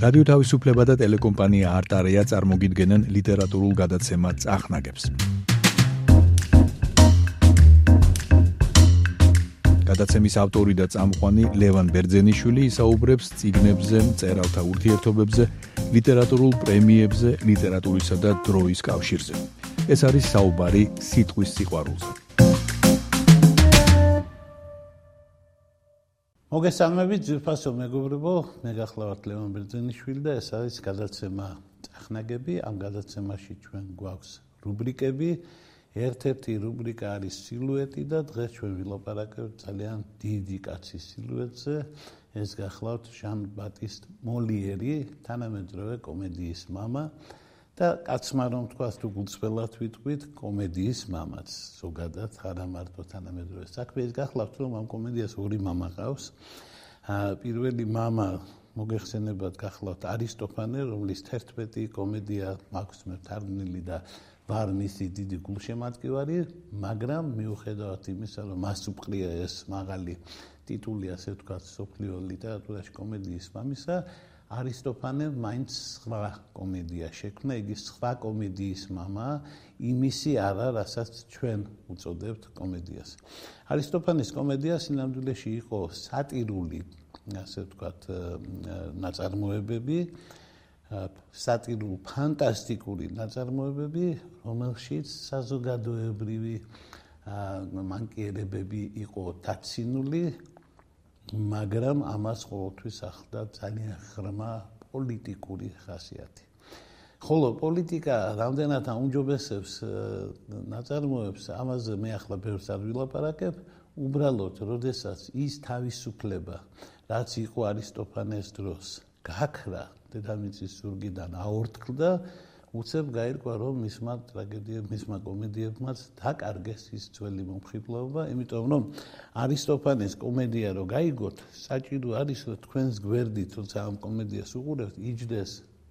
რადიო თავისუფლება და ტელეკომპანია არტარია წარმოგიდგენენ ლიტერატურულ გადაცემა წახნაგებს. გადაცემის ავტორი და წამყვანი ლევან ბერძენიშვილი ისაუბრებს ციგნებზე, წერალთა ურთიერთობებზე, ლიტერატურულ პრემიებზე, ლიტერატურისა და დროის კავშირზე. ეს არის საუბარი სიტყვის სიყვარულზე. მოგესალმებით, ძვირფასო მეგობრებო, მე გახლავართ ლევან ბერძენიშვილი და ეს არის გადაცემა წახნაგები. ამ გადაცემაში ჩვენ გვაქვს რუბრიკები. ერთ-ერთი რუბრიკა არის სილუეტი და დღეს ჩვენ ვილაპარაკებთ ძალიან დიდი კაცის სილუეტზე. ეს გახლავთ ჟან ბატისტ მოლიერი, თანამედროვე კომედიის მამა. და კაცმა რომ თქვას თუ გულწრფელად ვიტყვით კომედიის მამაც ზოგადად არა მარტო თანამედროვე საქმე. ის გახლავთ რომ ამ კომედიას ორი მამა ყავს. პირველი მამა მოგეხსენებათ გახლავთ არისტოფანე რომლის 11 კომედია მაქვს მეთარგმნილი და ვარ მისი დიდი გულშემატკივარი, მაგრამ მიუხედავად იმისა, რომ მას უყრია ეს მაღალი ტიტული, ასე ვთქვათ, სოფლიო ლიტერატურაში კომედიის მამისა, არისტოფანემ მაინც სხვა კომედია შექმნა, იგი სხვა კომედიის мама, იმისი არა, რასაც ჩვენ უწოდებთ კომედიას. არისტოფანეს კომედია სინამდვილეში იყო სატირული, ასე ვთქვათ, ნაწარმოებები, სატირულ ფანტასტიკური ნაწარმოებები, რომელშიც საზოგადოებრივი მანკიერებები იყო დაცინული, მაგრამ ამას ყოველთვის ახლდა ძალიან ღრმა პოლიტიკური ხასიათი. ხოლო პოლიტიკა რამდენად აუნჯობესებს ნაწარმოებს, ამაზე მე ახლა ბევრს არ ვილაპარაკებ, უბრალოდ, როდესაც ის თავისუფლება, რაც იყო არისტოფანეს დროს, გაქრა დედამიწის ზურგიდან აორთქლდა, უცებ გაირკვა რომ მისმა ტრაგედიებმა, მისმა კომედიებმაც დაკარგეს ის ძველი მომხიბლობა, იმიტომ რომ არისტოფანეს კომედია რო გაიგოთ, საჭირო არის რომ თქვენს გვერდით, თორსა ამ კომედიას უყურებთ, იჯდეს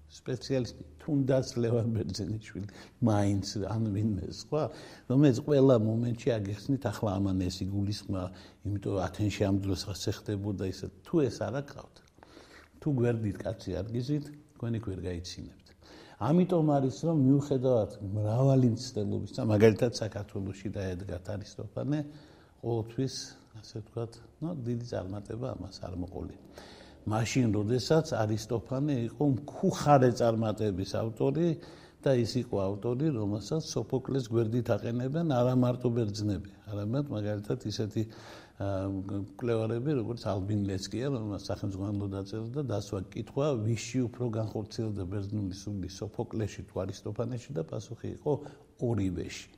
სპეციალისტი თუნდაც ლევან ბერძენიშვილი, მაინც ან ვინმე სხვა, რომელიც ყველა მომენტში აგიხსნით ახლა ამან ეს იგულისხმა, იმიტომ ათენში ამ დროს ასე ხდებოდა ისე, თუ ეს არა გყავთ. თუ გვერდით კაცი არ გიზით, თქვენი ვერ გაიცინებთ. ამიტომ არის რომ მიუხედავად მრავალი მცდელობის და მაგალითად საქართველოსში დაედგათ არისტოფანე ყოველთვის ასე ვთქვათ, ნუ დიდი წარმატება ამას არ მოყოლი. მაშინ როდესაც არისტოფანე იყო მხუხარე წარმატების ავტორი და ის იყო ავტორი, რომელსაც სოფოკლეს გვერდით აყენებენ არა მარტო ბერძნები, არამედ მაგალითად ისეთი კლევარები, როგორც ალბინ ლესკია, რომელსაც სახელმწიფო დაწერა და დასვა კითხვა, ვიში უფრო განხორციელდა ბერძნული სული, სოფოკლეში თუ არისტოფანეში და პასუხი იყო ორივეში.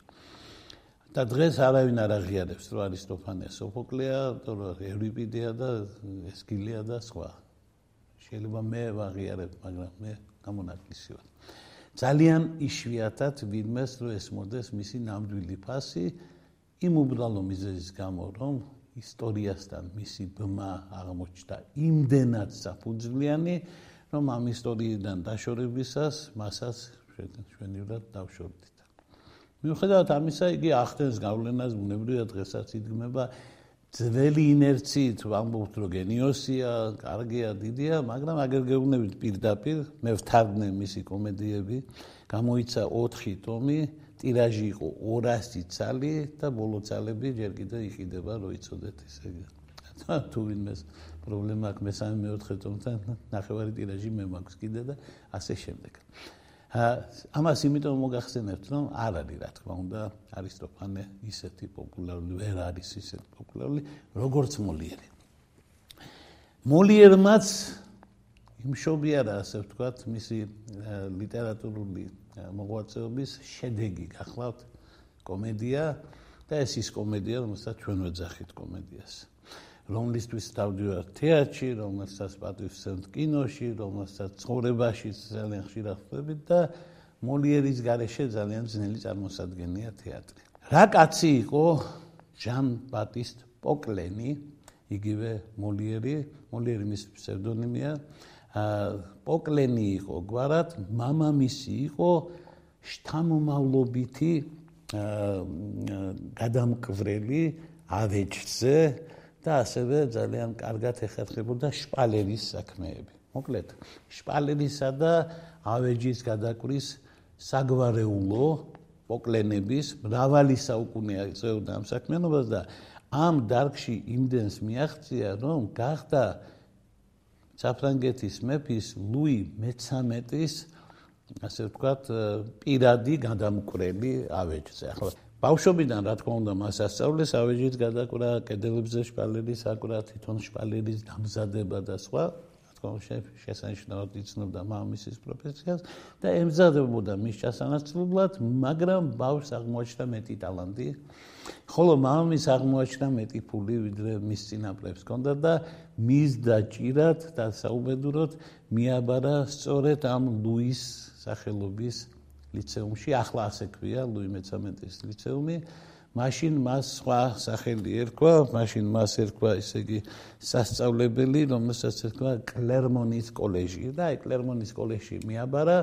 და დღეს არავინ არ აღიარებს, რომ არისტოფანე სოფოკლეა, თუ ევრიპიდეა და ესკილია და სხვა. შეიძლება მე ვაღიარებ, მაგრამ მე გამონაკლისი ვარ. ძალიან იშვიათად ვინმეს რომ ეს მოდეს მისი ნამდვილი ფასი იმ უბრალო მიზეზის გამო, რომ ისტორიასთან მისი ბმა აღმოჩნდა იმდენად საფუძვლიანი, რომ ამ ისტორიიდან დაშორებისას მასაც ჩვენივრად დავშორდით. მიუხედავად ამისა, იგი ახდენს გავლენას ბუნებრივად დღესაც იდგმება ძველი ინერციით, ვამბობთ რომ გენიოსია, კარგია, დიდია, მაგრამ აგერ გეუბნებით პირდაპირ, მე ვთარგმნე მისი კომედიები, გამოიცა 4 ტომი, ტირაჟი იყო 200 ცალი და ბოლო ცალები ჯერ კიდე იყიდება რო იცოდეთ ესე თუ ვინმეს პრობლემა აქვს მესამე მეოთხე ტომთან ნახევარი ტირაჟი მე მაქვს კიდე და ასე შემდეგ. ა ამას იმიტომ მოგახსენებთ რომ არ არის რა თქმა უნდა არისტოფანე ისეთი პოპულარული ვერ არის ისეთი პოპულარული როგორც მოლიერი მოლიერმაც იმშობიარა ასე ვთქვათ მისი ლიტერატურული მოღვაწეობის შედეგი გახლავთ კომედია და ეს ის კომედია რომელსაც ჩვენ ვეძახით კომედიას. რომლისთვის დავდივართ თეატრში რომელსაც პატივსცემთ კინოში რომელსაც ცხოვრებაში ძალიან ხშირად ხვდებით და მოლიერის გარეშე ძალიან ძნელი წარმოსადგენია თეატრი. რა კაცი იყო ჟან ბატისტ პოკლენი იგივე მოლიერი მოლიერი მის ფსევდონიმია პოკლენი იყო გვარად, მამამისი იყო შთამომავლობითი გადამკვრელი ავეჯზე და ასევე ძალიან კარგად ეხერხებოდა შპალერის საქმეები. მოკლედ შპალერისა და ავეჯის გადაკვრის საგვარეულო პოკლენების მრავალი საუკუნეა წეოდა ამ საქმიანობას და ამ დარგში იმდენს მიაღწია რომ გახდა საფრანგეთის მეფის ლუი მე-13-ის ასე ვთქვათ პირადი გადამკვრელი ავეჯზე. ახლა ბავშვობიდან რა თქმა უნდა მას ასწავლეს ავეჯის გადაკვრა, კედელებზე შპალერის აკვრა, თვითონ შპალერის დამზადება და სხვა. შესანიშნავად იცნობდა მამამისის პროფესიას და ემზადებოდა მის ჩასანაცვლებლად, მაგრამ ბავშვს აღმოაჩნდა მეტი ტალანტი. ხოლო მამამის აღმოაჩნდა მეტი ფული, ვიდრე მის წინაპრებს ჰქონდა და მის დაჭირად და საუბედუროდ მიაბარა სწორედ ამ ლუის სახელობის ლიცეუმში, ახლა ასე ქვია ლუი მე-13-ის ლიცეუმი. მაშინ მას სხვა სახელი ერქვა, მაშინ მას ერქვა, ესე იგი, სასწავლებელი, რომელსაც ერქვა კლერმონის კოლეჯი და აი კლერმონის კოლეჯში მიაბარა,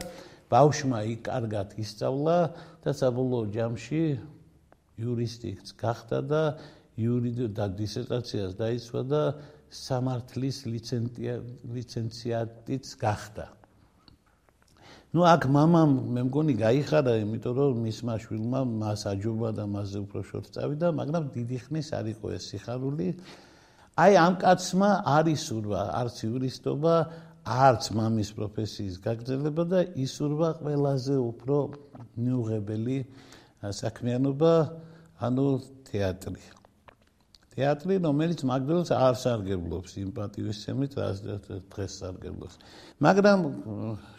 ბავშვმა იქ კარგად ისწავლა და საბოლოო ჯამში იურისტიც გახდა და იურიდიო და დისერტაციას დაიცვა და სამართლის ლიცენციატიც გახდა. ну აქ მამამ მე მგონი გაიხადა, იმიტომ რომ მისმა შვილმა მას აჯობა და მასზე უფრო შორს წავიდა, მაგრამ დიდი ხნის არ იყო ეს სიხარული. აი ამ კაცმა არ ისურვა არც იურისტობა, არც მამის პროფესიის გაგრძელება და ისურვა ყველაზე უფრო მიუღებელი საქმიანობა, ანუ თეატრი. თეატრი, რომელიც მაგდროს არ სარგებლობს სიმპათიის სემით, რაც დღეს სარგებლობს. მაგრამ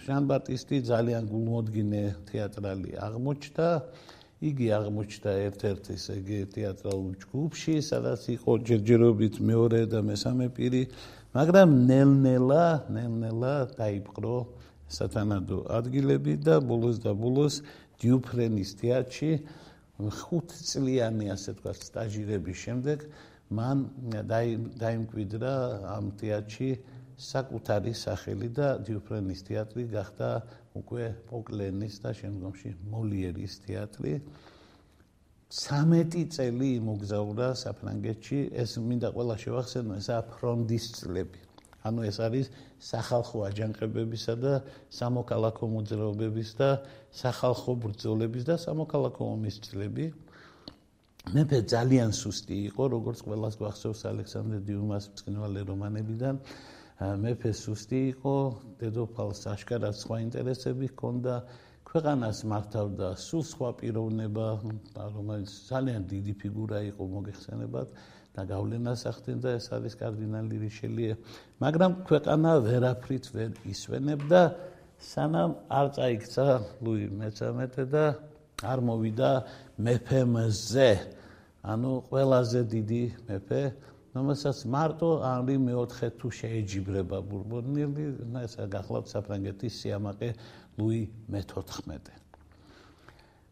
ჟან ბატისტი ძალიან გულმოდგინე თეატრალი აღმოჩნდა. იგი აღმოჩნდა ერთ-ერთ ესე იგი თეატრალურ ჯგუფში, სადაც იყო ჯერჯერობით მეორე და მესამე პირი, მაგრამ ნელ-ნელა, ნელ-ნელა დაიპყრო სათანადო ადგილები და ბოლოს და ბოლოს დიუფრენის თეატრში ხუთწლიანი ასე თქვა სტაჟირების შემდეგ მან დაიმკვიდრა ამ თეატრში საკუთარი სახელი და დიუფრენის თეატრი გახდა უკვე პოკლენის და შემდგომში მოლიერის თეატრი. 13 წელი იმოგზაურა საფრანგეთში. ეს მინდა ყველა შევახსენო ესა ფრონდის წლები ანუ ეს არის სახალხო აჯანყებებისა და სამოქალაქო მოძრაობების და სახალხო ბრძოლების და სამოქალაქო ომის წლები მეფე ძალიან სუსტი იყო, როგორც ყველას გვახსოვს ალექსანდრე დიუმას წინვალე რომანებიდან. მეფე სუსტი იყო, დედოფალს აშკარად სხვა ინტერესები ჰქონდა, ქვეყანას მართავდა სულ სხვა პიროვნება, რომელიც ძალიან დიდი ფიგურა იყო მოგეხსენებათ და გავლენას ახდენდა ეს არის კარდინალი რიშელიე, მაგრამ ქვეყანა ვერაფრით ვერ ისვენებდა, სანამ არ წაიქცა ლუი მე-13 და არ მოვიდა მეფემზე ანუ ყველაზე დიდი მეფე რომელსაც მარტო არი მეოთხე თუ შეეჯიბრება ბურბონელი ეს გახლავთ საფრანგეთის სიამაყე ლუი მე-14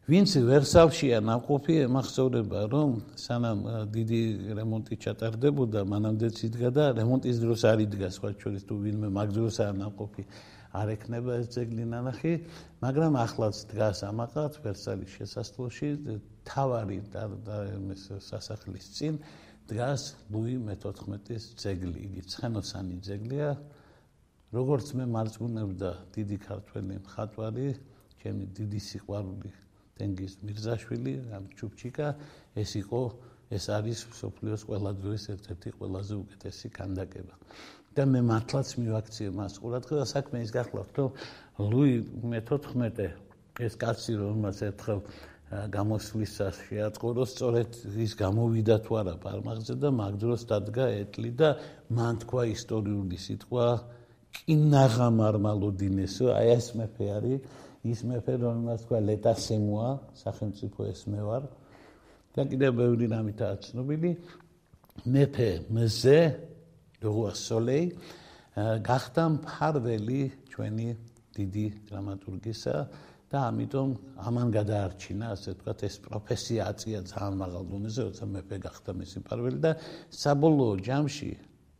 ვინც ვერსალშია ნაყოფი ემახსოვრება რომ სანამ დიდი რემონტი ჩატარდებოდა მანამდე იდგა და რემონტის დროს არ იდგა სხვა შორის თუ ვინმე მაგ დროს არ ნაყოფი არ ექნება ეს ძეგლი ნანახი, მაგრამ ახლაც დგას ამაყად ვერსალის შესასვლელში თავარი და ეს სასახლის წინ დგას ლუი მე-14-ის ძეგლი, იგი ცხენოსანი ძეგლია. როგორც მე მარწმუნებდა დიდი ქართველი მხატვარი, ჩემი დიდი სიყვარული თენგიზ მირზაშვილი, ამ ჩუპჩიკა, ეს იყო ეს არის სოფლიოს ყველა დროის ერთ-ერთი ყველაზე უკეთესი კანდაკება. და მე მართლაც მივაქციე მას ყურადღება საქმე ის გახლავთ რომ ლუი მე-14 ეს კაცი რომელსაც ერთხელ გამოსვლისას შეაწყო სწორედ ის გამოვიდა თუ არა პარმაღზე და მაგ დროს დადგა ეტლი და მან თქვა ისტორიული სიტყვა კინაღა მარმალოდინესო აი ეს მეფე არის ის მეფე რომელსაც თქვა ლეტასემოა სახელმწიფო ეს მე ვარ და კიდევ ბევრი რამითაა ცნობილი. მეფე მზე როა სოლეი გახდა მფარველი ჩვენი დიდი დრამატურგისა და ამიტომ ამან გადაარჩინა ასე ვთქვათ ეს პროფესია აწია ძალიან მაღალ დონეზე როცა მეფე გახდა მისი მფარველი და საბოლოო ჯამში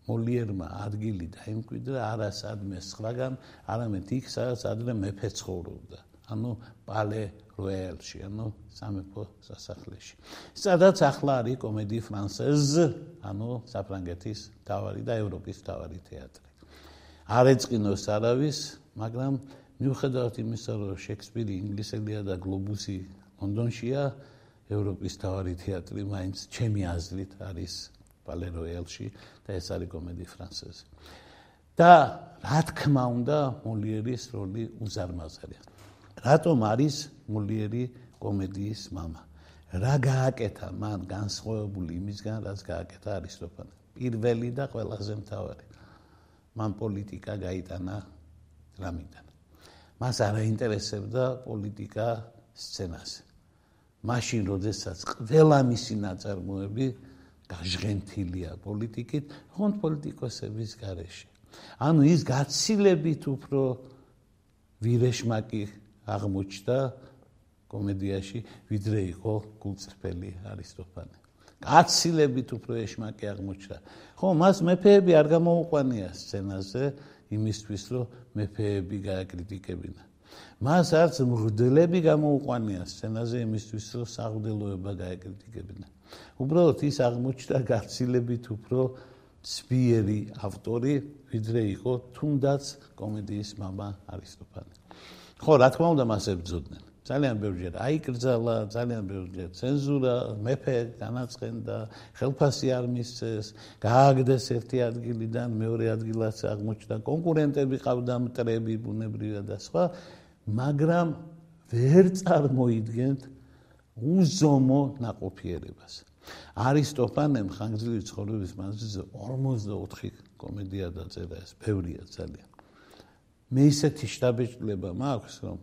მოლიერმა ადგილი დაიმკვიდრა არასადმე სხვაგან არამედ იქ სადაც ადრე მეფე ცხოვრობდა ანუ პალე როელში, ანუ სამეფო სასახლეში. სადაც ახლა არის კომედი ფრანსეზ, ანუ საფრანგეთის თავარი და ევროპის თავარი თეატრი. არ ეწყინოს არავის, მაგრამ მიუხედავად იმისა, რომ შექსპირი ინგლისელია და გლობუსი ლონდონშია, ევროპის თავარი თეატრი მაინც ჩემი აზრით არის პალე როიალში და ეს არის კომედი ფრანსეზი. და რა თქმა უნდა, მოლიერის როლი უზარმაზარია. რატომ არის მოლიერი კომედიის мама? რა გააკეთა მან განსხვავებული იმისგან, რაც გააკეთა არისტოფანე? პირველი და ყველაზე მთავარი. მან პოლიტიკა გაიტანა დრამიდან. მას არ აინტერესებდა პოლიტიკა სცენაზე. მაშინ, როდესაც ყველა მისი ნაწარმოები გაჟღენთილია პოლიტიკით, ხონთ პოლიტიკოსების გარეშე. ანუ ის გაცილებით უფრო ვირეშმაკი აღმოჩნდა კომედიაში, ვიდრე იყო გულწრფელი არისტოფანე. გაცილებით უფრო ეშმაკი აღმოჩნდა. ხო, მას მეფეები არ გამოუყვანია სცენაზე იმისთვის, რომ მეფეები გააკრიტიკებინა. მას არც მღვდლები გამოუყვანია სცენაზე იმისთვის, რომ საღვდელოება გააკრიტიკებინა. უბრალოდ ის აღმოჩნდა გაცილებით უფრო სპიერი ავტორი, ვიდრე იყო თუნდაც კომედიის мама არისტოფანე. ხო, რა თქმა უნდა, მას ებძოდნენ. ძალიან ბევრჯერ აიკრძალა, ძალიან ბევრჯერ ცენზურა, მეფე განაცხენდა, ხელფასი არ მისცეს, გააგდეს ერთი ადგილიდან მეორე ადგილას აღმოჩნდა კონკურენტები ყავდა მტრები, ბუნებრივად და სხვა, მაგრამ ვერ წარმოიდგენთ უზომო ნაყოფიერებას. არისტოფანემ ხანგრძლივი ცხოვრების მანძილზე 44 კომედია დაწერა ეს, ბევრია ძალიან. მე ისეთი შტაბეჭდილება მაქვს, რომ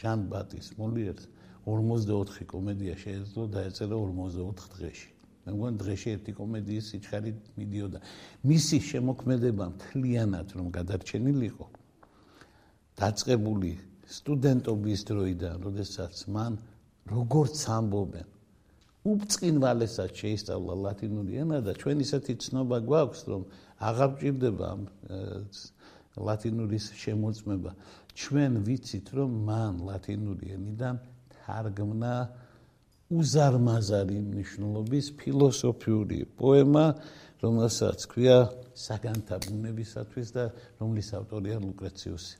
ჟან ბატის მოლიერს 44 კომედია შეეძლო დაეწერა 44 დღეში. მე მგონი დღეში ერთი კომედიის სიჩქარე მიდიოდა. მისი შემოქმედება მთლიანად რომ გადარჩენილიყო დაწყებული სტუდენტობის დროიდან, როდესაც მან როგორც ამბობენ უბწყინვალესაც შეისწავლა ლათინური ენა და ჩვენ ისეთი ცნობა გვაქვს რომ აღარ ჭირდება ლათინურის შემოწმება. ჩვენ ვიცით რომ მან ლათინური ენიდან თარგმნა უზარმაზარი მნიშვნელობის ფილოსოფიური პოემა რომელსაც ქვია საგანთა ბუნებისათვის და რომლის ავტორია ლუკრეციუსი.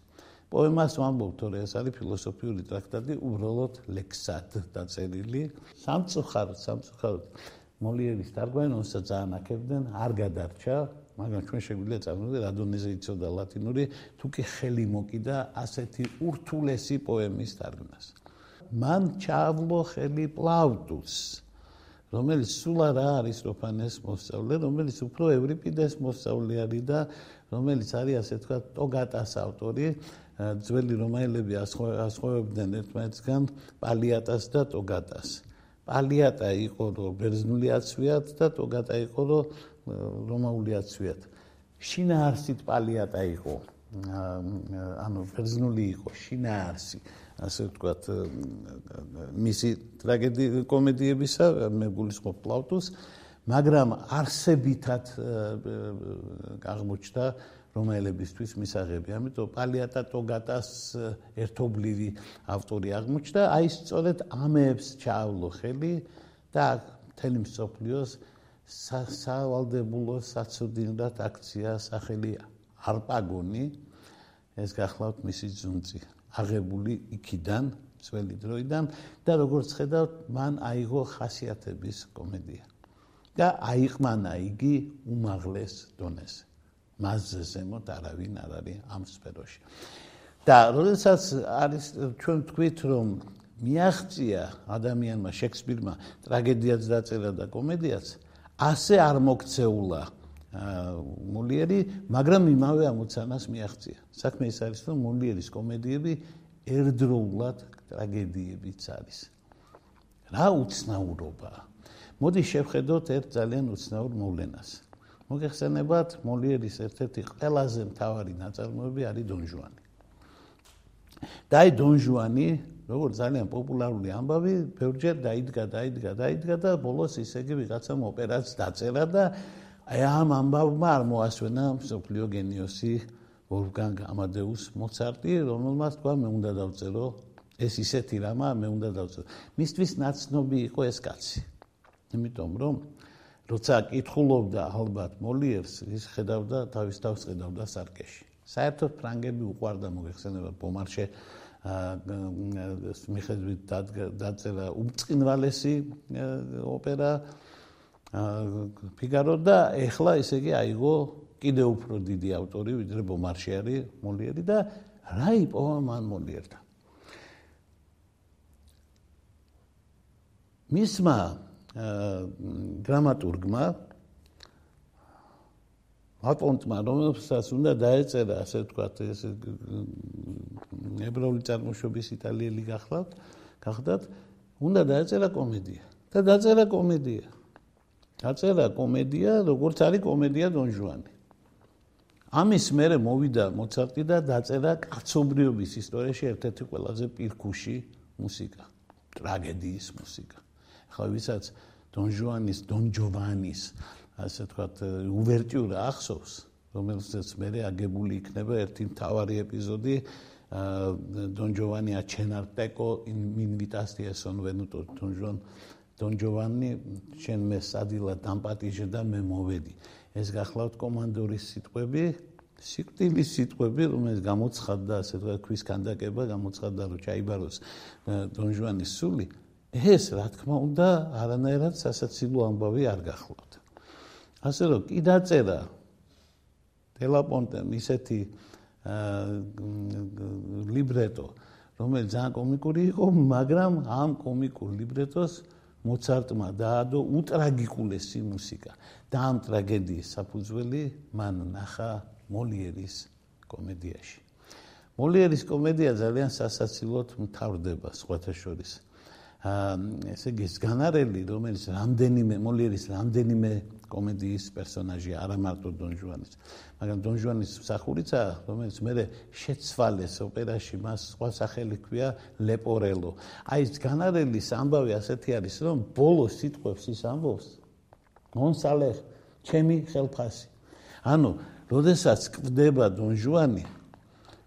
პოემას ვამბობ თორე ეს არის ფილოსოფიური ტრაქტატი უბრალოდ ლექსად დაწერილი. სამწუხაროდ სამწუხაროდ მოლიერის თარგმანონსა ძალიან აკებდნენ არ გადარჩა მაგრამ ჩვენ შეგვიძლია წარმოვიდგინოთ რადონეზე იცოდა ლათინური თუ კი ხელი მოკიდა ასეთი ურთულესი პოემის თარგმნას. მან ჩავლო ხელი პლავტუს რომელიც სულ არა არის როფანეს მოსწავლე რომელიც უფრო ევრიპიდეს მოსწავლე არის და რომელიც არის ასე თქვა ტოგატას ავტორი ძველი რომაელები ასხოვებდნენ ერთმანეთსგან პალიატას და ტოგატას. პალიატა იყო რომ ბერძნული აცვიათ და ტოგატა იყო რომ რომაული აცვიათ. შინაარსით პალიატა იყო. ანუ ბერძნული იყო შინაარსი. ასე ვთქვათ, მისი ტრაგედია კომედიებისა მე გულისხმობ პლავტუს, მაგრამ არსებითად აღმოჩნდა რომაელებისთვის მისაღები. ამიტომ პალიატა ტოგატას ერთობლივი ავტორი აღმოჩნდა. აი სწორედ ამებს ჩაავლო ხელი და თელი მსოფლიოს სავალდებულო საცოდინრად აქცია სახელი არპაგონი. ეს გახლავთ მისი ძუნწი აღებული იქიდან ძველი დროიდან და როგორც ხედავთ მან აიღო ხასიათების კომედია. და აიყმანა იგი უმაღლეს დონეზე მასზე ზემოთ არავინ არ არის ამ სფეროში. და როდესაც არის ჩვენ თქვით რომ მიაღწია ადამიანმა შექსპირმა ტრაგედიაც დაწერა და კომედიაც ასე არ მოქცეულა მულიერი, მაგრამ იმავე ამოცანას მიაღწია. საქმე ის არის, რომ მულიერის კომედიები ერთდროულად ტრაგედიებიც არის. რა უცნაურობა. მოდი შევხედოთ ერთ ძალიან უცნაურ მოვლენას. მოგეხსენებათ, მოლიერის ერთ-ერთი ყველაზე მთავარი ნაწარმოები არის დონჟუანი. და აი დონჟუანი როგორც ძალიან პოპულარული ამბავი, ბევრჯერ დაიდგა, დაიდგა, დაიდგა და ბოლოს ისე იგი ვიღაცამ ოპერაციას დაწერა და აი ამ ამბავმა არ მოასვენა სოფლიო გენიოსი ვოლფგანგ ამადეუს მოცარტი, რომელმაც თქვა მე უნდა დავწერო ეს ისეთი რამა, მე უნდა დავწერო. მისთვის ნაცნობი იყო ეს კაცი. იმიტომ რომ როცა კითხულობდა ალბათ მოლიერს, ის ხედავდა თავის თავს ხედავდა სარკეში. საერთოდ ფრანგები უყვარდა მოგეხსენება ბომარშე მიხედვით დაწერა უმწკინვალესი ოპერა ფიგარო და ეხლა ესე იგი აიღო კიდე უფრო დიდი ავტორი ვიდრე ბომარშე არის მოლიერი და რა იპოვა მან მოლიერთან მისმა დრამატურგმა აპონტმა რომელსაც უნდა დაეწერა ასე ვთქვათ ეს ებრაული წარმოშობის იტალიელი გახლავთ გახდათ უნდა დაეწერა კომედია. და დაწერა კომედია. დაწერა კომედია როგორც არის კომედია დონ ჟუანი. ამის მერე მოვიდა მოცარტი და დაწერა კაცობრიობის ისტორიაში ერთ-ერთი ყველაზე პირქუში მუსიკა. ტრაგედიის მუსიკა. ხო ვისაც დონ ჟუანის დონ ჯოვანის ასე თქვათ უვერტიურა ახსოვს რომელსაც მე აგებული იქნება ერთი მთავარი ეპიზოდი დონ ჯოვანი აჩენარტეკო ინვიტაცია სონ ვენუტო დონ ჟუან დონ ჯოვანი შენ მე სადილა დამპატიჟე და მე მოვედი ეს გახლავთ კომანდორის სიტყვები სიკტილის სიტყვები რომელიც გამოცხადდა ასე თქვა ქვის კანდაკება გამოცხადდა რომ ჩაიბაროს დონ ჟუანის სული ეს რა თქმა უნდა არანაირად სასაცილო ამბავი არ გახლავთ. ასე რომ კი დაწერა დელაპონტემ ისეთი ლიბრეტო, რომელიც ძალიან კომიკური იყო, მაგრამ ამ კომიკურ ლიბრეტოს მოცარტმა დაადო უტრაგიკულესი მუსიკა და ამ ტრაგედიის საფუძველი მან ნახა მოლიერის კომედიაში. მოლიერის კომედია ძალიან სასაცილოდ მთავრდება სხვათა შორის. ესე იგი სგანარელი რომელიც რამდენიმე მოლიერის რამდენიმე კომედიის პერსონაჟია არა მარტო დონ ჟუანის. მაგრამ დონ ჟუანის მსახურიცა რომელიც მე შეცვალეს ოპერაში მას სხვა სახელი ქვია ლეპორელო. აი სგანარელის ამბავი ასეთი არის რომ ბოლო სიტყვებს ის ამბობს მონსალე ჩემი ხელფასი ანუ როდესაც კვდება დონ ჟუანი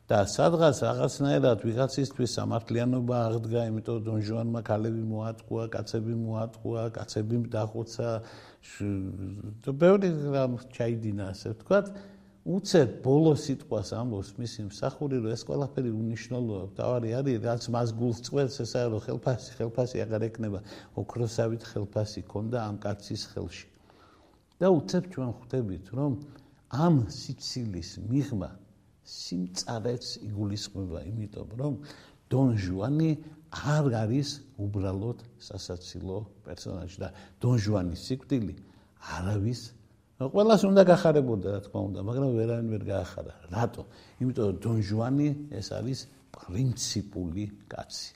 და სადღაც რაღაცნაირად ვიღაცისთვის სამართლიანობა აღდგა, იმიტომ დონ ჟუანმა ქალები მოატყუა, კაცები მოატყუა, კაცები დახოცა და ბევრი რამ ჩაიდინა, ასე ვთქვათ. უცებ ბოლო სიტყვას ამბობს მისი მსახური, რომ ეს ყველაფერი უნიშნელოა. თავარი არის, რაც მას გულს წვეთს, ესა რომ ხელფასი, ხელფასი აღარ ეკნება, ოქროსავით ხელფასი ქონდა ამ კაცის ხელში. და უცებ ჩვენ ხვდებით, რომ ამ სიცილის მიღმა სიმწარეც იგულისხმება იმიტომ რომ დონ ჟუანი არ არის უბრალოდ სასაცილო პერსონაჟი და დონ ჟუანის სიკვდილი არავის ყველას უნდა გახარებოდა რა თქმა უნდა მაგრამ ვერავინ ვერ გაახარა. რატო? იმიტომ რომ დონ ჟუანი ეს არის პრინციპული კაცი.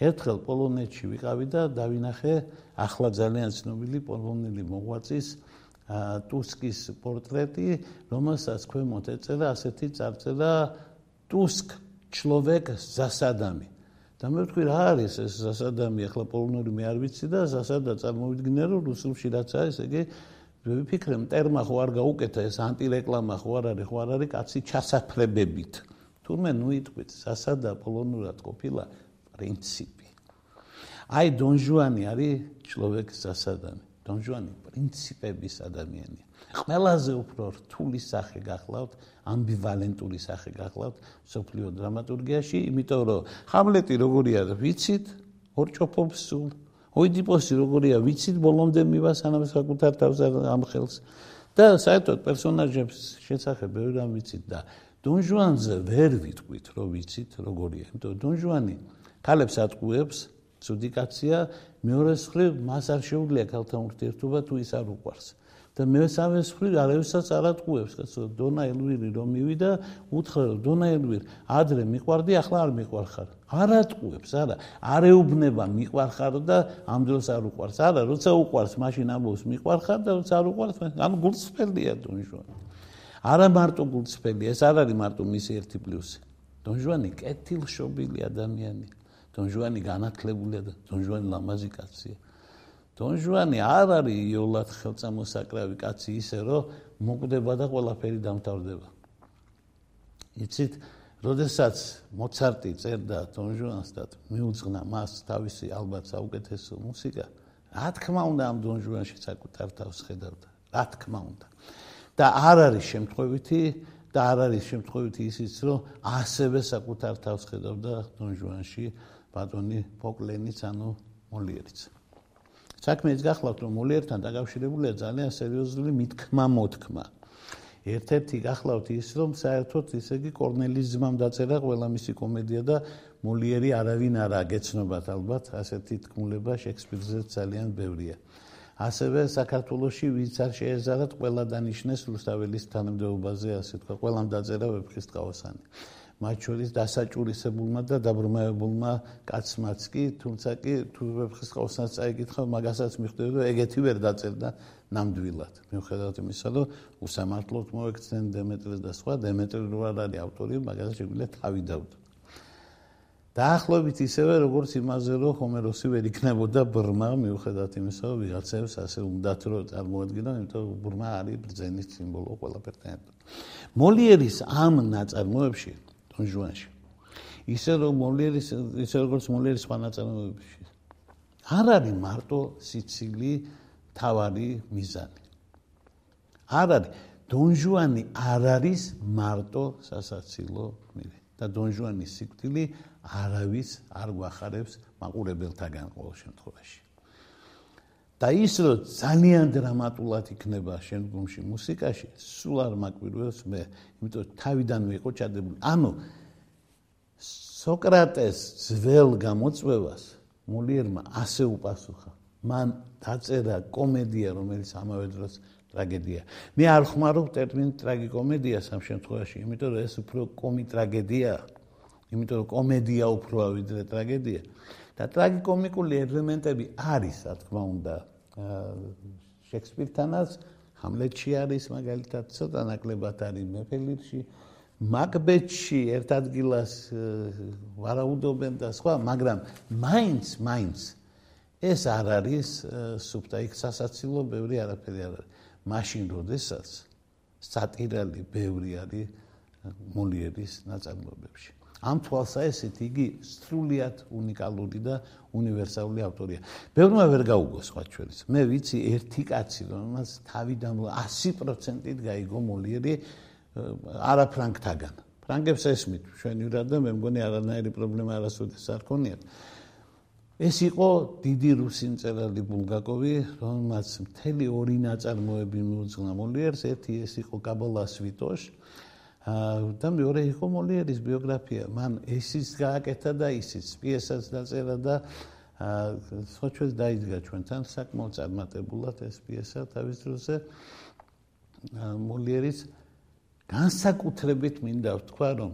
ერთხელ პოლონეთში ვიყავი და დავინახე ახლა ძალიან ცნობილი პოლონელი მოღვაწის ტუსკის პორტრეტი, რომელსაც ქვემოთ ეწერა ასეთი წარწერა ტუსკ ჩლოვეკ ზასადამი. და მე ვთქვი რა არის ეს ზასადამი, ახლა პოლონური მე არ ვიცი და ზასადა წარმოვიდგინე რომ რუსულში რაც არის, ეგე მე ვფიქრე ტერმა ხო არ გაუკეთა ეს ანტირეკლამა ხო არ არის, ხო არ არის კაცი ჩასაფრებებით. თურმე ნუ იტყვით, ზასადა პოლონურად ყოფილა პრინციპი. აი დონ ჟუანი არის ჩლოვეკ ზასადამი. დონ ჟუანი პრინციპების ადამიანია. ყველაზე უფრო რთული სახე გახლავთ, ამბივალენტური სახე გახლავთ სოფლიო დრამატურგიაში, იმიტომ რომ ჰამლეტი როგორია ვიცით, ორჭოფობს სულ. ოიდიპოსი როგორია ვიცით, ბოლომდე მივა სანამ საკუთარ თავზე ამხელს. და საერთოდ პერსონაჟებს შესახებ ბევრი რამ ვიცით და დონ ჟუანზე ვერ ვიტყვით, რომ ვიცით როგორია. იმიტომ დონ ჟუანი ქალებს ატყუებს, ცუდი კაცია, მეორეს მხრივ მას არ შეუძლია ქალთან ურთიერთობა თუ ის არ უყვარს. და მესამეს მხრივ არავისაც არ ატყუებს, კაცო, დონა ელვირი რომ მივიდა, უთხრა რომ დონა ელვირ, ადრე მიყვარდი, ახლა არ მიყვარხარ. არ ატყუებს, არა, არ ეუბნება მიყვარხარ და ამ დროს არ უყვარს. არა, როცა უყვარს, მაშინ ამბობს მიყვარხარ და როცა არ უყვარს, ანუ გულწრფელია დონჟუანი. არა მარტო გულწრფელია, ეს არ არის მარტო მისი ერთი პლუსი. დონჟუანი კეთილშობილი ადამიანია. დონჟუანი განათლებულია და დონჟუანი ლამაზი კაცია. დონჟუანი არ არის იოლად ხელწამოსაკრავი კაცი ისე რომ მოკვდება და ყველაფერი დამთავრდება. იცით, როდესაც მოცარტი წერდა დონჟუანს და მიუძღვნა მას თავისი ალბათ საუკეთესო მუსიკა, რა თქმა უნდა ამ დონჟუანში საკუთარ თავს ხედავდა. რა თქმა უნდა. და არ არის შემთხვევითი და არ არის შემთხვევითი ისიც, რომ ასევე საკუთარ თავს ხედავდა დონჟუანში ბატონი პოკლენიც, ანუ მოლიერიც. საქმე ის გახლავთ, რომ მოლიერთან დაკავშირებულია ძალიან სერიოზული მithქმა მოთქმა. ერთ-ერთი გახლავთ ის, რომ საერთოდ ისე იგი კორნელის ძმამ დაწერა ყველა მისი კომედია და მოლიერი არავინ არ აგეცნობათ ალბათ, ასეთი თქმულება შექსპირზე ძალიან ბევრია. ასევე საქართველოსი ვინც არ შეეზარათ ყველა დანიშნეს რუსთაველის თანამდებობაზე, ასე თქვა, ყველამ დაწერა ვეფხის ტყავოსანი. მათ შორის დასაჭურისებულმა და დაბრმავებულმა კაცმაც კი, თუმცა კი თუ ვეფხის ტყავოსანს წაიკითხა, მაგასაც მიხვდები, რომ ეგეთი ვერ დაწერდა ნამდვილად. მიუხედავად იმისა, რომ უსამართლოდ მოექცნენ დემეტრეს და სხვა, დემეტრი რო არ არის ავტორი, მაგასაც შეგვიძლია თავი დავდო. დაახლოებით ისევე როგორც იმაზე რომ ჰომეროსი ვერ იქნებოდა ბრმა მიუხედავად იმისა რომ ვიღაცებს ასე უნდათ რომ წარმოადგინონ იმიტომ რომ ბრმა არის ბრძენის სიმბოლო ყველაფერთან ერთად მოლიერის ამ ნაწარმოებში დონჟუანში ისე რომ მოლიერის ისე როგორც მოლიერის სხვა ნაწარმოებში არ არის მარტო სიცილი თავარი მიზანი. არ არის დონჟუანი არ არის მარტო სასაცილო მიზანი და დონჟუანის სიკვდილი არავის არ გვახარებს მაყურებელთაგან ყოველ შემთხვევაში. და ის რომ ძალიან დრამატულად იქნება შემდგომში მუსიკაში, სულ არ მაკვირვებს მე, იმიტომ თავიდანვე იყო ჩადებული. ანუ სოკრატეს ძველ გამოწვევას მოლიერმა ასე უპასუხა. მან დაწერა კომედია, რომელიც ამავე დროს ტრაგედია. მე არ ხმარობ ტერმინ ტრაგიკომედიას ამ შემთხვევაში, იმიტომ რომ ეს უფრო კომი ტრაგედიაა. იმიტომ რომ კომედია უფრო ვიდრე ტრაგედია და ტრაგიკომიკული ელემენტები არის, რა თქმა უნდა, შექსპირთანაც, ჰამლეტში არის მაგალითად, ცოტა ნაკლებად არის მეფელირში, მაკბეტში ერთ ადგილას ვარაუდობენ და სხვა, მაგრამ მაინც, მაინც ეს არ არის სუფთა იქ სასაცილო, ბევრი არაფერი არ არის. მაშინ როდესაც სატირალი ბევრი არის მოლიერის ნაწარმოებებში. ამ თვალსაჩინით იგი სრულიად უნიკალური და უნივერსალური ავტორია. ბევრმა ვერ გაუგო სხვა ჩვენს. მე ვიცი ერთი კაცი, რომელსაც თავიდან 100%-ით გაიგო მოლიერი არა ფრანკთაგან. ფრანგებს ესმით ჩვენივრად და მე მგონი არანაირი პრობლემა არასოდეს არ ქონიათ. ეს იყო დიდი რუსი მწერალი ბულგაკოვი, რომელმაც მთელი ორი ნაწარმოები მიუძღვნა მოლიერს. ერთი ეს იყო კაბალა სვიტოშ, და მეორე იყო მოლიერის ბიოგრაფია. მან ესიც გააკეთა და ისიც პიესას დაწერა და სოჩვეს დაიძგა ჩვენთან საკმაოდ წარმატებულად ეს პიესა თავის დროზე. მოლიერის განსაკუთრებით მინდა ვთქვა, რომ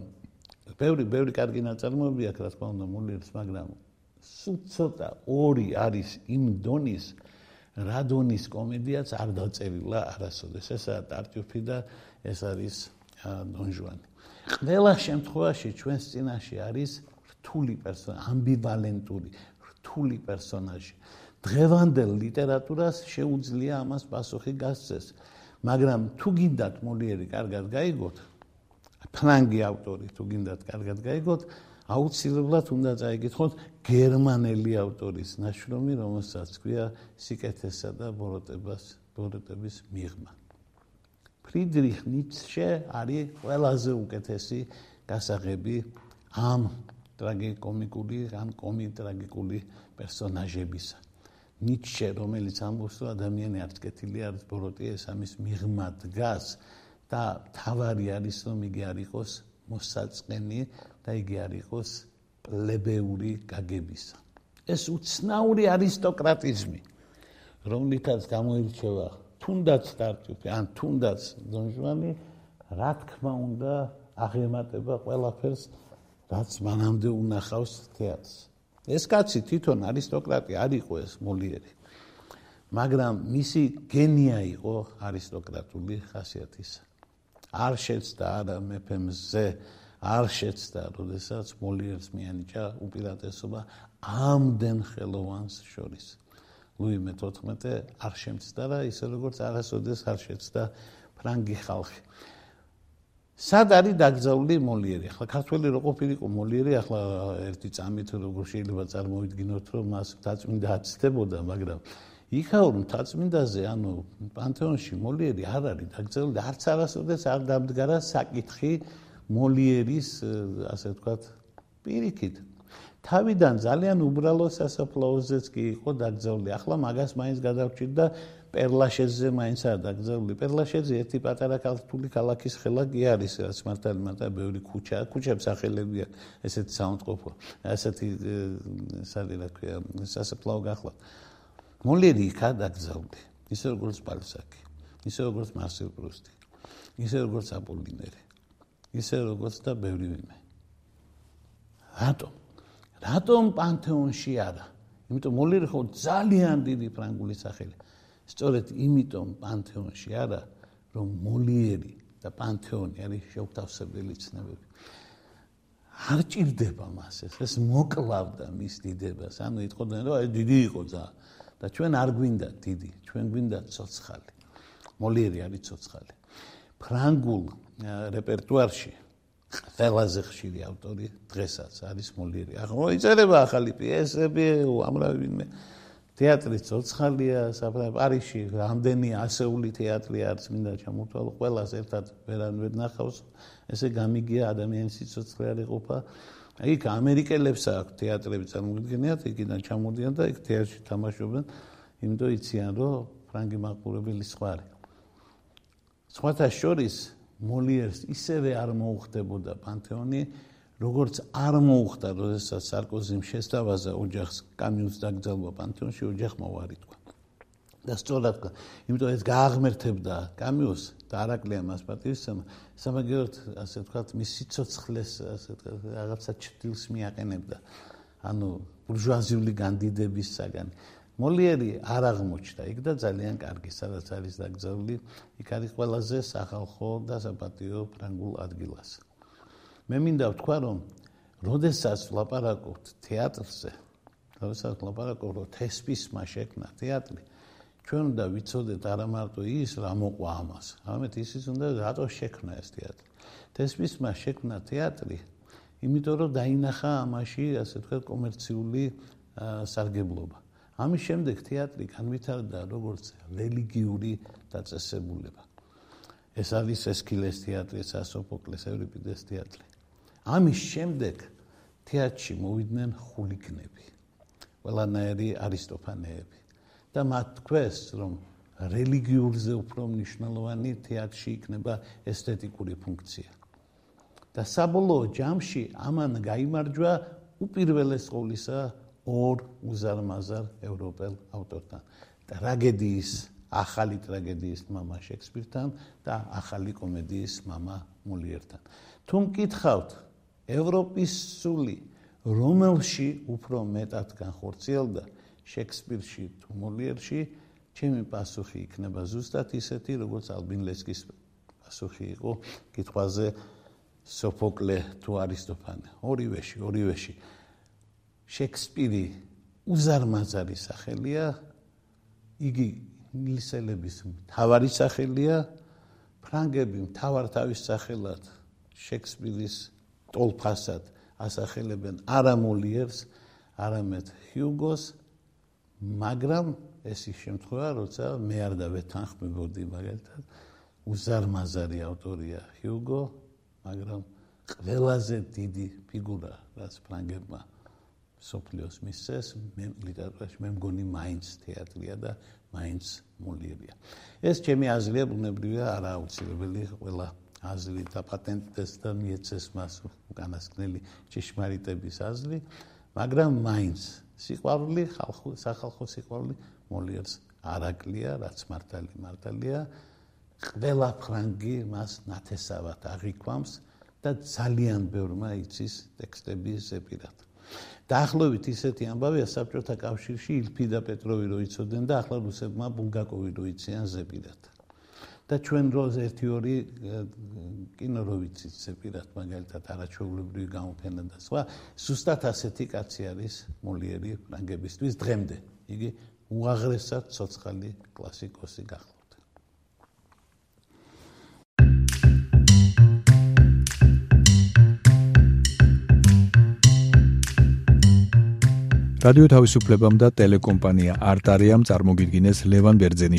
ბევრი ბევრი კარგი ნაწარმოები აქვს, რა თქმა უნდა, მოლიერის, მაგრამ სულ ცოტა ორი არის იმ დონის რადონის კომედიაც არ დაწერილა არასოდეს. ესაა ტარტიუფი და ეს არის დონჟუანი. ყველა შემთხვევაში ჩვენს წინაშე არის რთული პერსონაჟი, ამბივალენტური, რთული პერსონაჟი. დღევანდელ ლიტერატურას შეუძლია ამას პასუხი გასცეს. მაგრამ თუ გინდათ მოლიერი კარგად გაიგოთ, ფრანგი ავტორი თუ გინდათ კარგად გაიგოთ, აუცილებლად უნდა წაიგითხოთ გერმანელი ავტორის ნაშრომი, რომელსაც ქვია სიკეთესა და ბოროტებას, ბოროტების მიღმა. ფრიდრიხ ნიცშე არის ყველაზე უკეთესი გასაღები ამ ტრაგიკომიკული, ამ კომიტრაგიკული პერსონაჟებისა. ნიცშე, რომელიც ამბობს, რომ ადამიანი არც კეთილი, არც ბოროტი, ეს ამის მიღმა დგას და თავარი არის, რომ იგი არ იყოს მოსაწყენი და იგი არ იყოს პლებეული გაგებისა. ეს უცნაური არისტოკრატიზმი, რომლითაც გამოირჩევა თუნდაც სტარტიუფი ან თუნდაც დონჟვანი რა თქმა უნდა აღემატება ყველაფერს რაც მანამდე უნახავს თეატრს ეს კაცი თვითონ არისტოკრატი არ იყო ეს მოლიერი მაგრამ მისი გენია იყო არისტოკრატული ხასიათის. არ შეცდა არა მეფემზე არ შეცდა როდესაც მოლიერს მიანიჭა უპირატესობა ამდენ ხელოვანს შორის ლუი მე-14 არ შემცდა და ისე როგორც არასოდეს არ შეცდა ფრანგი ხალხი. სად არის დაგზავნილი მოლიერი? ახლა ქართველი რო ყოფილიყო მოლიერი, ახლა ერთი წამით როგორ შეიძლება წარმოვიდგინოთ, რომ მას დაწმინდა აცდებოდა, მაგრამ იქაურ მთაწმინდაზე, ანუ პანთეონში მოლიერი არ არის დაგზავნილი, არც არასოდეს არ დამდგარა საკითხი მოლიერის, ასე ვთქვათ, პირიქით. თავიდან ძალიან უბრალო სასაფლაოზეც კი იყო დაგზავნილი. ახლა მაგას მაინც გადავჭირდა პერლაშეზე მაინც არ დაგზავნილი. პერლაშეზე ერთი პატარა ქართული ქალაქის ხელა კი არის, რაც მართალი მარტა ბევრი ქუჩა, ქუჩებს ახელებია ესეთი საუნდტროფო, ესეთი საერთოდ რა ქვია, სასაფლაო გახლა. მოლერი იქა დაგზავნილი. ისე როგორც პალსაკი, ისე როგორც მარსელ პრუსტი, ისე როგორც აპოლინერი, ისე როგორც და ბევრი ვინმე. რატომ? რატომ პანთეონში არა? იმიტომ მოლერი ხო ძალიან დიდი ფრანგული სახელია. სწორედ იმიტომ პანთეონში არა რომ მოლიერი და პანთეონი არის შეუთავსებელი ცნებები. არ ჭირდება მას ეს ეს მოკლავდა მის დიდებას. ანუ იტყოდნენ რომ აი დიდი იყო ძა. და ჩვენ არ გვინდა დიდი ჩვენ გვინდა ცოცხალი. მოლიერი არის ცოცხალი. ფრანგულ რეპერტუარში ყველაზე ხშირი ავტორი დღესაც არის მოლიერი. ახლა იწერება ახალი პიესები უამრავი ვინმე. თეატრი ცოცხალია საფრანგეთში პარიში რამდენი ასეული თეატრი არის მინდა ჩამოთვალო ყველას ერთად ვერანვე ნახავს. ესე გამიგია ადამიანის ცოცხალი არ იყოფა იქ ამერიკელებს აქვს თეატრები წარმოგვიდგენიათ იქიდან ჩამოდიან და იქ თეატრში თამაშობენ. იმიტომ იციან რომ ფრანგი მაყურებელი სხვა არის. სხვათა შორის მოლიერს ისევე არ მოუხდებოდა პანთეონი როგორც არ მოუხდა, როდესაც სარკოზიმ შესთავაზა ოჯახს კამიუს დაკრძალვა პანთეონში, ოჯახმა ვარიტყვა. და სწორად, იმიტომ ეს გააღმერთებდა კამიუს და არაკლია მას პატივისცემა, სამაგეროთ, ასე ვთქვათ, მის სიცოცხლეს, ასე რაღაცა ჩtildeს მიაყენებდა. ანუ ბურჟუაზიული განდიდების საგანი. მოლიერი არ აღმოჩნდა იქ და ძალიან კარგი, სადაც არის დაკრძალული, იქ არის ყველაზე სახალხო და საპატიო ფრანგულ ადგილას. მე მინდა ვთქვა რომ როდესაც ლაპარაკობთ თეატრზე როდესაც ლაპარაკობ რომ თესპისმა შექმნა თეატრი ჩვენ უნდა ვიცოდეთ არა მარტო ის რა მოყვა ამას. ამეთ ისიც უნდა რატო შექმნა ეს თეატრი? თესპისმა შექმნა თეატრი იმიტომ რომ დაინახა ამაში ასე ვთქვათ კომერციული სარგებლობა ამის შემდეგ თეატრი განვითარდა როგორც რელიგიური დაწესებულება. ეს არის ესკილეს თეატრი, სასოფოკლეს, ევრიპიდეს თეატრი. ამის შემდეგ თეატრში მოვიდნენ ხულიგნები ყველანაირი არისტოფანეები. და მათ თქვეს რომ რელიგიურზე უფრო მნიშვნელოვანი თეატრში იქნება ესთეტიკური ფუნქცია. და საბოლოო ჯამში ამან გამოიმარჯვა უპირველეს ყოვლისა ორ უზარმაზარ ევროპელ ავტორთან. ტრაგედიის, ახალი ტრაგედიის მამა შექსპირთან და ახალი კომედიის მამა მულიერთან. თუ მკითხავთ ევროპის სული რომელში უფრო მეტად განხორციელდა შექსპირში თუ მულიერში, ჩემი პასუხი იქნება ზუსტად ისეთი, როგორც ალბინ ლესკის პასუხი იყო კითხვაზე სოფოკლე თუ არისტოფანე. ორივეში, ორივეში. შექსპირი უზარმაზარი სახელია იგი ინგლისელების მთავარი სახელია ფრანგები მთავარ თავის სახელად შექსპირის ტოლფასად ასახელებენ არა მოლიერს, არამედ ჰიუგოს, მაგრამ ეს ის შემთხვევა, როცა მე არ დავეთანხმებოდი მაგალითად უზარმაზარი ავტორია ჰიუგო, მაგრამ ყველაზე დიდი ფიგურა, რაც ფრანგებმა სოფლიოს მისცეს, მე ლიტერატურაში მე მგონი მაინც თეატრია და მაინც მოლიერია. ეს ჩემი აზრია, ბუნებრივია, არააუცილებელი ყველა აზრი და პატენტდეს და მიეცეს მას უკანასკნელი ჭეშმარიტების აზრი, მაგრამ მაინც სიყვარული ხალხო სახალხო სიყვარული მოლიერს არაკლია, რაც მართალი მართალია. ყველა ფრანგი მას ნათესავად აღიქვამს და ძალიან ბევრმა იცის ტექსტები ზეპირად. დაახლოებით ისეთი ამბავია საბჭოთა კავშირში ილფი და პეტროვი რო იცოდნენ და ახლა რუსებმა ბულგაკოვი რო იციან ზეპირად. და ჩვენ ერთი ორი კინო რო ვიცით ზეპირად მაგალითად არაჩვეულებრივი გამოფენა და სხვა ზუსტად ასეთი კაცი არის მოლიერი ფრანგებისთვის დღემდე იგი უაღრესად ცოცხალი კლასიკოსი გახდა რადიო თავისუფლებამ და ტელეკომპანია არტარიამ წარმოგიდგინეს ლევან ბერძენის